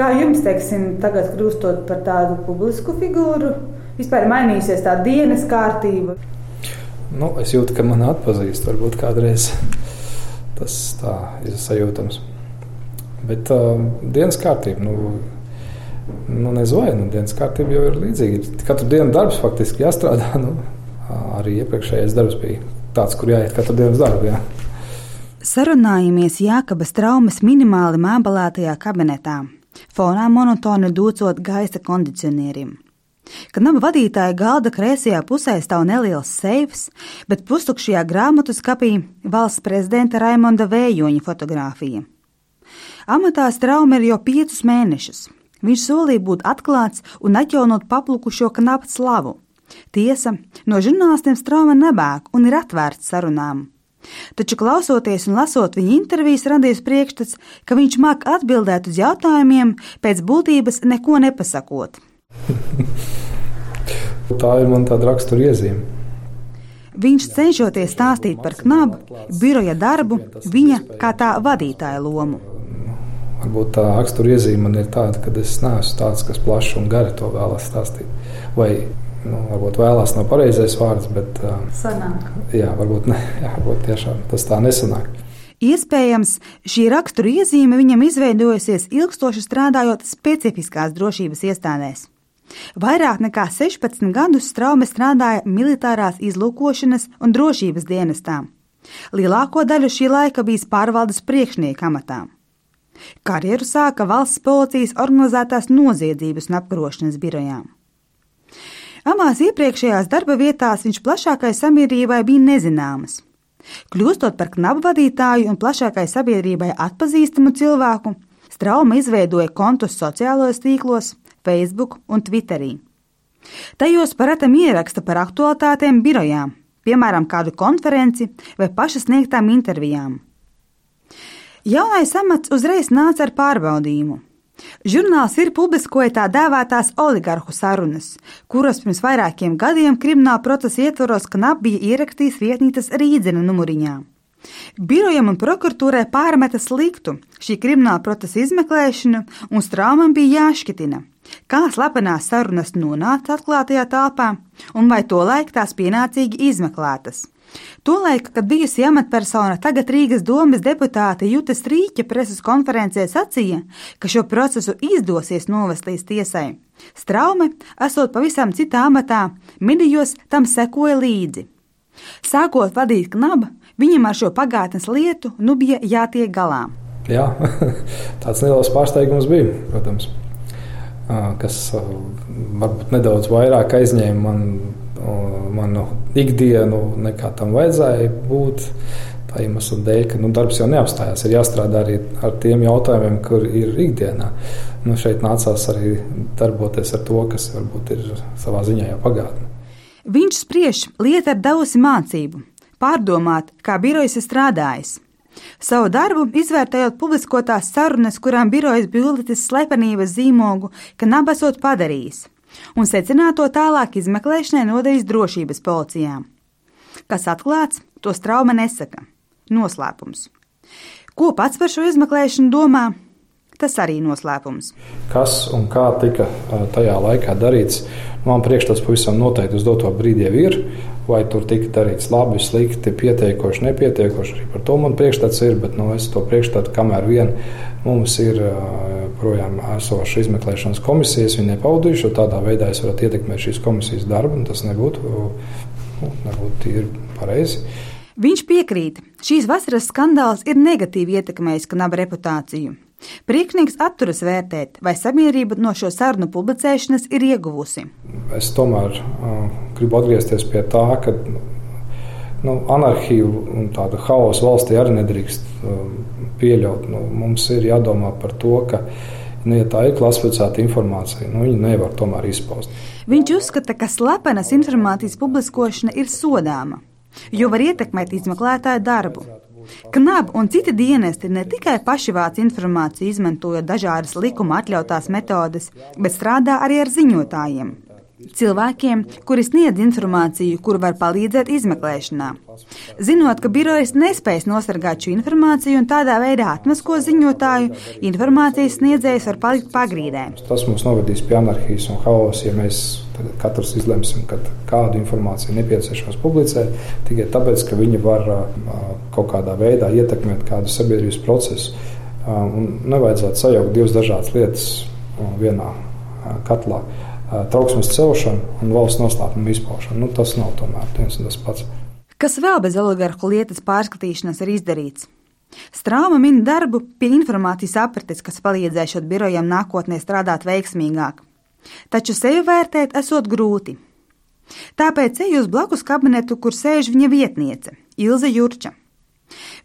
Kā jums, teiksim, tagad kļūstot par tādu publisku figūru, vispār mainīsies tā dienas kārtība? Nu, es jūtu, ka man atpazīst, varbūt kādreiz tas tā ir sajūtams. Bet uh, dienas kārtība, nu, nu nezinu, vai nu, dienas kārtība jau ir līdzīga. Katru dienu darbs faktiski jāstrādā. Nu, arī iepriekšējais darbs bija tāds, kur jāiet katru dienu uz darbu. Jā. Sarunājamies Jākabas traumas minimāli mēbelētajā kabinetā, fonā monotoni dūcot gaisa kondicionierim. Kad nama vadītāja galda kreisajā pusē stāv neliels seifs, bet pustukšajā grāmatu skapī valsts prezidenta Raimonda Vējoņa fotografija. Amatā strauma ir jau piecus mēnešus. Viņš solīja būt atklāts un atjaunot paplukušo knapu slavu. Tiesa, no žurnālistiem strauma nebēg un ir atvērts sarunām. Taču, klausoties un lasot viņa intervijas, radies priekšstats, ka viņš māk atbildēt uz jautājumiem, pēc būtības neko nepasakot. Tā ir man tāda raksturiezīme. Viņš cenšoties stāstīt par knabu, biroja darbu, viņa kā tā vadītāja lomu. Varbūt tā raksturiezīme man ir tāda, ka es neesmu tāds, kas plaši un gari to vēlas stāstīt. Vai nu, varbūt vēlās nav pareizais vārds, bet Sanāk. jā, varbūt, ne, jā, varbūt tiešām tas tā nesanāk. Iespējams, šī rakstura iezīme viņam izveidojusies ilgstoši strādājot specifiskās drošības iestādēs. Vairāk nekā 16 gadus Straume strādāja militārās izlūkošanas un drošības dienestā. Lielāko daļu šī laika bijis pārvaldes priekšnieka amatā. Karjeru sāka valsts policijas organizētās noziedzības un apkarošanas birojām. Abās iepriekšējās darba vietās viņš plašākai sabiedrībai bija nezināms. Kļūstot par knabu vadītāju un plašākai sabiedrībai atpazīstamu cilvēku, Strauma izveidoja kontus sociālajos tīklos, Facebook un Twitterī. Tajos paratam ieraksta par aktualitātēm birojām, piemēram, kādu konferenci vai paša sniegtām intervijām. Jaunais amats uzreiz nāca ar pārbaudījumu. Žurnāls ir publiskoja tā dēvētās oligarhu sarunas, kuras pirms vairākiem gadiem krimināla procesa ietvaros knap bija ierakstījis vietnītes rīdzena numuriņā. Birojam un prokuratūrai pārmeta sliktu šī krimināla procesa izmeklēšanu, un straumam bija jāšķitina, kā slepenās sarunas nonāca atklātajā telpā, un vai to laik tās pienācīgi izmeklētas. Tolaik, kad bijusi amatpersona, tagad Rīgas domas deputāte Juta Strīķa preses konferencē sacīja, ka šo procesu izdosies novest līdz tiesai. Straume, esot pavisam citā amatā, midijos tam sekoja līdzi. Sākot vadīt knabu, viņam ar šo pagātnes lietu nu bija jātiek galā. Jā, tāds neliels pārsteigums bija, protams, kas varbūt nedaudz vairāk aizņēma man manu ikdienu, nekā tam vajadzēja būt. Tā iemesla dēļ, ka nu, darbs jau neapstājās. Ir jāstrādā arī ar tiem jautājumiem, kur ir ikdienā. Nu, šeit nācās arī darboties ar to, kas varbūt ir savā ziņā jau pagātne. Viņš spriež, lieta ir devusi mācību, pārdomāt, kā birojas ir strādājis. Savu darbu izvērtējot publiskotās sarunas, kurām birojas bija uzlicis slepenības zīmogu, ka nabasot padarījis un secināto tālāk izmeklēšanai nodevis drošības policijām. Kas atklāts, to strauma nesaka. Noslēpums. Ko pats par šo izmeklēšanu domā? Tas arī noslēpums. Kas un kā tika tajā laikā darīts, man priekšstats pavisam noteikti uz doto brīdi ir. Vai tur tika darīts labi, slikti, pietiekoši, nepietiekoši. Arī par to man priekšstats ir, bet nu, es to priekšstatu, kamēr vien mums ir projām esošas izmeklēšanas komisijas, viņi nepaudījuši, jo tādā veidā es varētu ietekmēt šīs komisijas darbu, un tas nebūtu, nu, nebūtu pareizi. Viņš piekrīt, šīs vasaras skandāls ir negatīvi ietekmējis kanāba reputāciju. Priekšnieks atturas vērtēt, vai sabiedrība no šo sarunu publicēšanas ir ieguvusi. Es tomēr uh, gribu atgriezties pie tā, ka nu, anarhiju un tādu haosu valstī arī nedrīkst uh, pieļaut. Nu, mums ir jādomā par to, ka nu, ja tā ir klasificēta informācija, nu, viņa nevar tomēr izpaust. Viņš uzskata, ka slepenas informācijas publiskošana ir sodāma, jo var ietekmēt izmeklētāju darbu. KNAB un citi dienesti ne tikai paši vāc informāciju, izmantojot dažādas likuma atļautās metodes, bet strādā arī ar ziņotājiem. Cilvēkiem, kuri sniedz informāciju, kur var palīdzēt izmeklēšanā. Zinot, ka birojas nespējas nosargāt šo informāciju un tādā veidā atmasko ziņotāju, informācijas sniedzējs var palikt pagrīdē. Tas mums novedīs pie anarhijas un haosa, ja mēs katrs izlemsim, ka kādu informāciju nepieciešams publicēt tikai tāpēc, ka viņi var kaut kādā veidā ietekmēt kādu sabiedrības procesu. Un nevajadzētu sajaukt divas dažādas lietas vienā katlā trauksmes celšanu un valsts noslēpumu izpaušanu. Nu, tas nav tomēr viens un tas pats. Kas vēl bez oligarhu lietas pārskatīšanas ir izdarīts? Strāma min darbu pie informācijas aprates, kas palīdzēšot birojam nākotnē strādāt veiksmīgāk. Taču sevi vērtēt esot grūti. Tāpēc eju uz blakus kabinetu, kur sēž viņa vietniece, Ilze Jurča.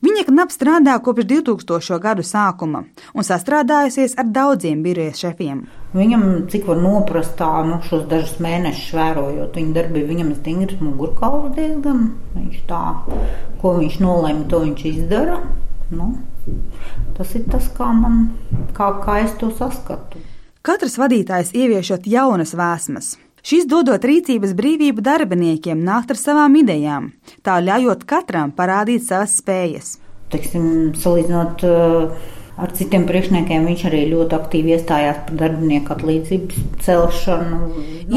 Viņa knap strādā kopš 2000. gadu sākuma un sastrādājusies ar daudziem biroja šefiem. Viņam, cik var noprast, tā, nu, šos dažus mēnešus vērojot viņa darbību, viņam ir stingrs mugurkauls diezgan. Viņš tā, ko viņš nolēma, to viņš izdara. Nu, tas ir tas, kā, man, kā, kā es to saskatu. Katrs vadītājs ieviešot jaunas vēsmas, Šis dodot rīcības brīvību darbiniekiem nākt ar savām idejām, tā ļaujot katram parādīt savas spējas. Teiksim, salīdzinot uh, ar citiem priekšniekiem, viņš arī ļoti aktīvi iestājās par darbinieku atlīdzības celšanu.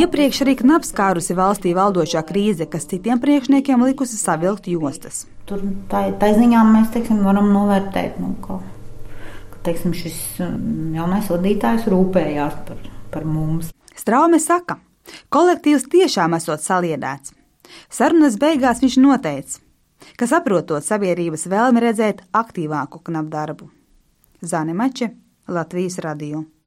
Iepriekš arī knaps kārusi valstī valdošā krīze, kas citiem priekšniekiem likusi savilkt jostas. Tur tā, tā ziņā mēs teiksim, varam novērtēt, nu, ka, ka teiksim, šis um, jaunais vadītājs rūpējās par, par mums. Straume saka, Kolektīvs tiešām esot saliedēts. Sarunas beigās viņš noteica, ka saprotot sabiedrības vēlmi redzēt aktīvāku knapdarbu. Zane Mače, Latvijas radio.